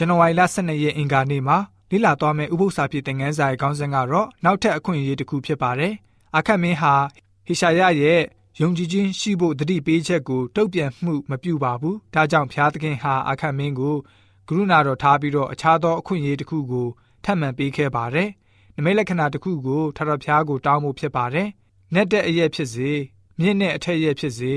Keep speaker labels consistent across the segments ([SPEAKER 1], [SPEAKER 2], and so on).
[SPEAKER 1] ဇန်နဝါရီလ12ရက်အင်္ဂါနေ့မှာလေ့လာသွားမယ့်ဥပုသ္စာဖြစ်တဲ့ငန်းစာရဲ့ခေါင်းစဉ်ကတော့နောက်ထပ်အခွင့်အရေးတစ်ခုဖြစ်ပါတယ်။အခက်မင်းဟာဟေရှာယရဲ့ယုံကြည်ခြင်းရှိဖို့တတိပေးချက်ကိုတုံ့ပြန်မှုမပြုပါဘူး။ဒါကြောင့်ဖျားသခင်ဟာအခက်မင်းကိုကရုဏာတော်ထားပြီးတော့အခြားသောအခွင့်အရေးတစ်ခုကိုထပ်မံပေးခဲ့ပါတယ်။နမိတ်လက္ခဏာတစ်ခုကိုထထဖျားကိုတောင်းဖို့ဖြစ်ပါတယ်။နက်တဲ့အရက်ဖြစ်စေမြင့်တဲ့အထက်ရက်ဖြစ်စေ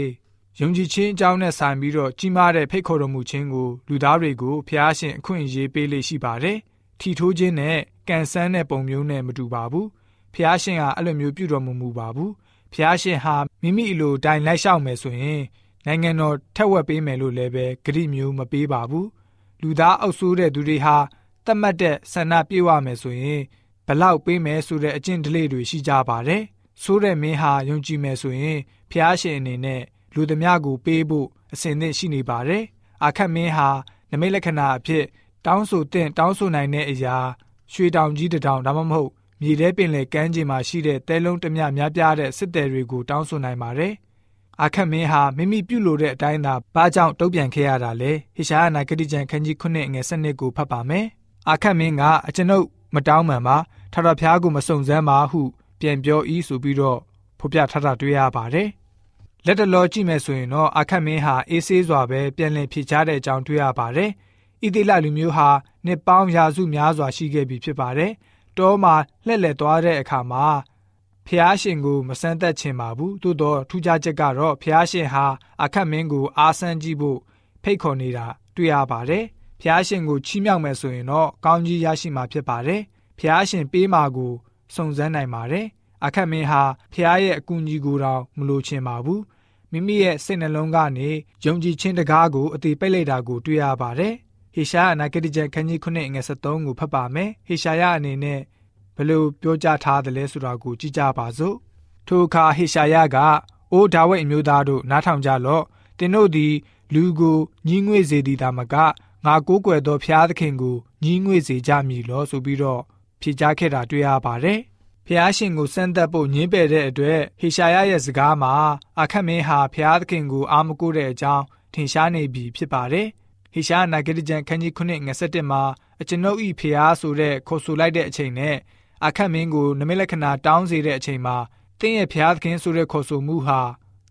[SPEAKER 1] ယုံကြည်ခြင်းအကြောင်းနဲ့ဆိုင်ပြီးတော့ကြီးမားတဲ့ဖိတ်ခေါ်တော်မူခြင်းကိုလူသားတွေကိုဖျားရှင်အခွင့်အရေးပေးလေးရှိပါတယ်။ထီထိုးခြင်းနဲ့ကန်ဆန်းတဲ့ပုံမျိုးနဲ့မတူပါဘူး။ဖျားရှင်ဟာအဲ့လိုမျိုးပြုတော်မမူပါဘူး။ဖျားရှင်ဟာမိမိအလိုတိုင်းလိုက်လျှောက်မယ်ဆိုရင်နိုင်ငံတော်ထက်ဝက်ပေးမယ်လို့လည်းပဲဂရိမျိုးမပေးပါဘူး။လူသားအုပ်စိုးတဲ့သူတွေဟာတတ်မှတ်တဲ့ဆန္ဒပြေဝမယ်ဆိုရင်ဘလောက်ပေးမယ်ဆိုတဲ့အကျင့်ဓလေ့တွေရှိကြပါတယ်။ဆိုးတဲ့မင်းဟာယုံကြည်မယ်ဆိုရင်ဖျားရှင်အနေနဲ့ လူသမျှကိုပေးဖို့အစဉ်သင့်ရှိနေပါတယ်။အာခတ်မင်းဟာနမိတ်လက္ခဏာအဖြစ်တောင်းဆိုတဲ့တောင်းဆိုနိုင်တဲ့အရာရွှေတောင်ကြီးတစ်တောင်ဒါမှမဟုတ်မြေထဲပင်လယ်ကမ်းခြေမှာရှိတဲ့တဲလုံးတမျှများပြားတဲ့စစ်သည်တွေကိုတောင်းဆိုနိုင်ပါတယ်။အာခတ်မင်းဟာမိမိပြုလို့တဲ့အတိုင်းသာဘာကြောင့်တုံ့ပြန်ခဲ့ရတာလဲဟေရှာယနာဂတိကျမ်းခန်းကြီး9ငွေ7ကိုဖတ်ပါမယ်။အာခတ်မင်းကအကျွန်ုပ်မတောင်းမှန်ပါထထဖျားကိုမစုံစမ်းပါဟု ပြန်ပြောဤဆိုပြီးတော့ဖော်ပြထားတာတွေ့ရပါတယ်။ လက်တလောကြည့်မယ်ဆိုရင်တော့အခက်မင်းဟာအေးဆေးစွာပဲပြန်လည်ဖြေချတဲ့အကြောင်းတွေ့ရပါတယ်။ဣတိလလူမျိုးဟာနှစ်ပေါင်းရာစုများစွာရှိခဲ့ပြီဖြစ်ပါတယ်။တောမှာလှည့်လည်သွားတဲ့အခါမှာဖျားရှင်ကိုမဆန်းသက်ချင်ပါဘူး။သို့တော့ထူးခြားချက်ကတော့ဖျားရှင်ဟာအခက်မင်းကိုအားဆန်းကြည့်ဖို့ဖိတ်ခေါ်နေတာတွေ့ရပါတယ်။ဖျားရှင်ကိုချီးမြှောက်မယ်ဆိုရင်တော့ကောင်းကြီးရရှိမှာဖြစ်ပါတယ်။ဖျားရှင်ပေးမှာကိုစုံစမ်းနိုင်ပါတယ်။အခက်မင်းဟာဖျားရဲ့အကူအညီကိုတော့မလိုချင်ပါဘူး မိမိရဲ့စိတ်နှလုံးကနေယုံကြည်ခြင်းတကားကိုအသေးပိတ်လိုက်တာကိုတွေ့ရပါတယ်ဟေရှာယအနာဂတိကျမ်းခန်းကြီး9ငွေ73ကိုဖတ်ပါမယ်ဟေရှာယအနေနဲ့ဘယ်လိုပြောကြားထားသလဲဆိုတာကိုကြည့်ကြပါစို့ထိုအခါဟေရှာယကအိုးဒါဝိတ်အမျိုးသားတို့နားထောင်ကြလော့တင်တို့သည်လူကိုညီးငွေ့စေသည်သာမကငါကိုးကွယ်သောဖျားသခင်ကိုညီးငွေ့စေကြမည်လောဆိုပြီးတော့ဖြေကြားခဲ့တာတွေ့ရပါတယ် ဖျားရှင်ကိုစမ်းသပ်ဖို့ညှင်းပယ်တဲ့အတွက်ဟေရှာယရဲ့စကားမှာအခက်မင်းဟာဖျားသခင်ကိုအာမကိုတဲ့အကြောင်းထင်ရှားနေပြီဖြစ်ပါတယ်။ဟေရှာယနာဂတိကျမ်းခန်းကြီး9ငွေ7မှာအကျွန်ုပ်ဤဖျားဆိုတဲ့ခေါ်ဆိုလိုက်တဲ့အချိန်နဲ့အခက်မင်းကိုနမိတ်လက္ခဏာတောင်းစေတဲ့အချိန်မှာတင်းရဲ့ဖျားသခင်ဆိုတဲ့ခေါ်ဆိုမှုဟာ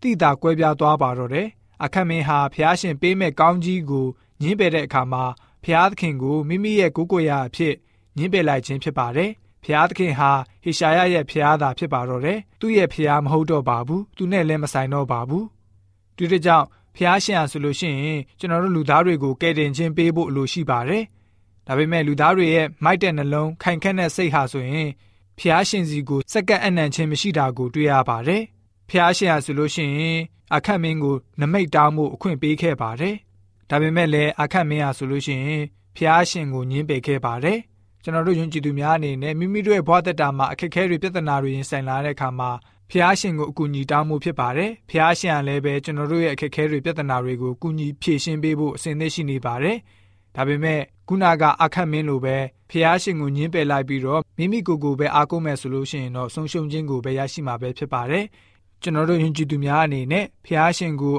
[SPEAKER 1] တိတာကွဲပြားသွားပါတော့တယ်။အခက်မင်းဟာဖျားရှင်ပေးမဲ့ကောင်းကြီးကိုညှင်းပယ်တဲ့အခါမှာဖျားသခင်ကိုမိမိရဲ့ကိုယ်ကိုယ်ရာအဖြစ်ညှင်းပယ်လိုက်ခြင်းဖြစ်ပါတယ်။ ဖျားသခင်ဟာဟေရှာယရဲ့ဖျားသာဖြစ်ပါတော့တယ်သူ့ရဲ့ဖျားမဟုတ်တော့ပါဘူးသူနဲ့လည်းမဆိုင်တော့ပါဘူးဒီတကြောင့်ဖျားရှင်ဟာဆိုလို့ရှိရင်ကျွန်တော်တို့လူသားတွေကိုကယ်တင်ခြင်းပေးဖို့အလိုရှိပါတယ်ဒါပေမဲ့လူသားတွေရဲ့မိုက်တဲ့နှလုံးခိုင်ခန့်တဲ့စိတ်ဟာဆိုရင်ဖျားရှင်စီကိုစက္ကန့်အနံ့ခြင်းမရှိတာကိုတွေ့ရပါတယ်ဖျားရှင်ဟာဆိုလို့ရှိရင်အခက်မင်းကိုနမိတ်တောင်းမှုအခွင့်ပေးခဲ့ပါတယ်ဒါပေမဲ့လည်းအခက်မင်းဟာဆိုလို့ရှိရင်ဖျားရှင်ကိုညှင်းပယ်ခဲ့ပါတယ် ကျွန်တော်တို့ယုံကြည်သူများအနေနဲ့မိမိတို့ရဲ့ဘဝတက်တာမှာအခက်အခဲတွေပြဿနာတွေရင်ဆိုင်လာတဲ့အခါမှာဖျားရှင်ကိုအကူအညီတောင်းမှုဖြစ်ပါတယ်။ဖျားရှင်ကလည်းပဲကျွန်တော်တို့ရဲ့အခက်အခဲတွေပြဿနာတွေကိုကူညီဖြေရှင်းပေးဖို့အစဉ်သင့်ရှိနေပါတယ်။ဒါပေမဲ့ခုနကအခက်မင်းလိုပဲဖျားရှင်ကိုညှင်းပယ်လိုက်ပြီးတော့မိမိကိုယ်ကိုပဲအားကိုးမယ်ဆိုလို့ရှိရင်တော့ဆုံးရှုံးခြင်းကိုပဲရရှိမှာပဲဖြစ်ပါတယ်။ကျွန်တော်တို့ယုံကြည်သူများအနေနဲ့ဖျားရှင်ကို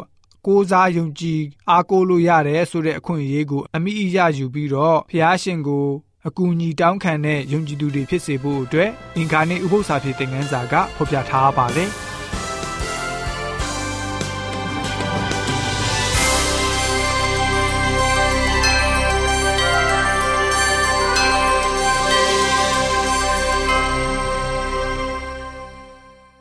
[SPEAKER 1] ကိုးစားယုံကြည်အားကိုးလို့ရတယ်ဆိုတဲ့အခွင့်အရေးကိုအမိအယယူပြီးတော့ဖျားရှင်ကို အကူအညီတောင်းခံတဲ့ယုံကြည်သူတွေဖြစ်စေဖို့အတွက်အင်္ဂါနေ့ဥပုသ္စာဖြစ်တဲ့ငန်းစာကဖော်ပြထားပါတယ်။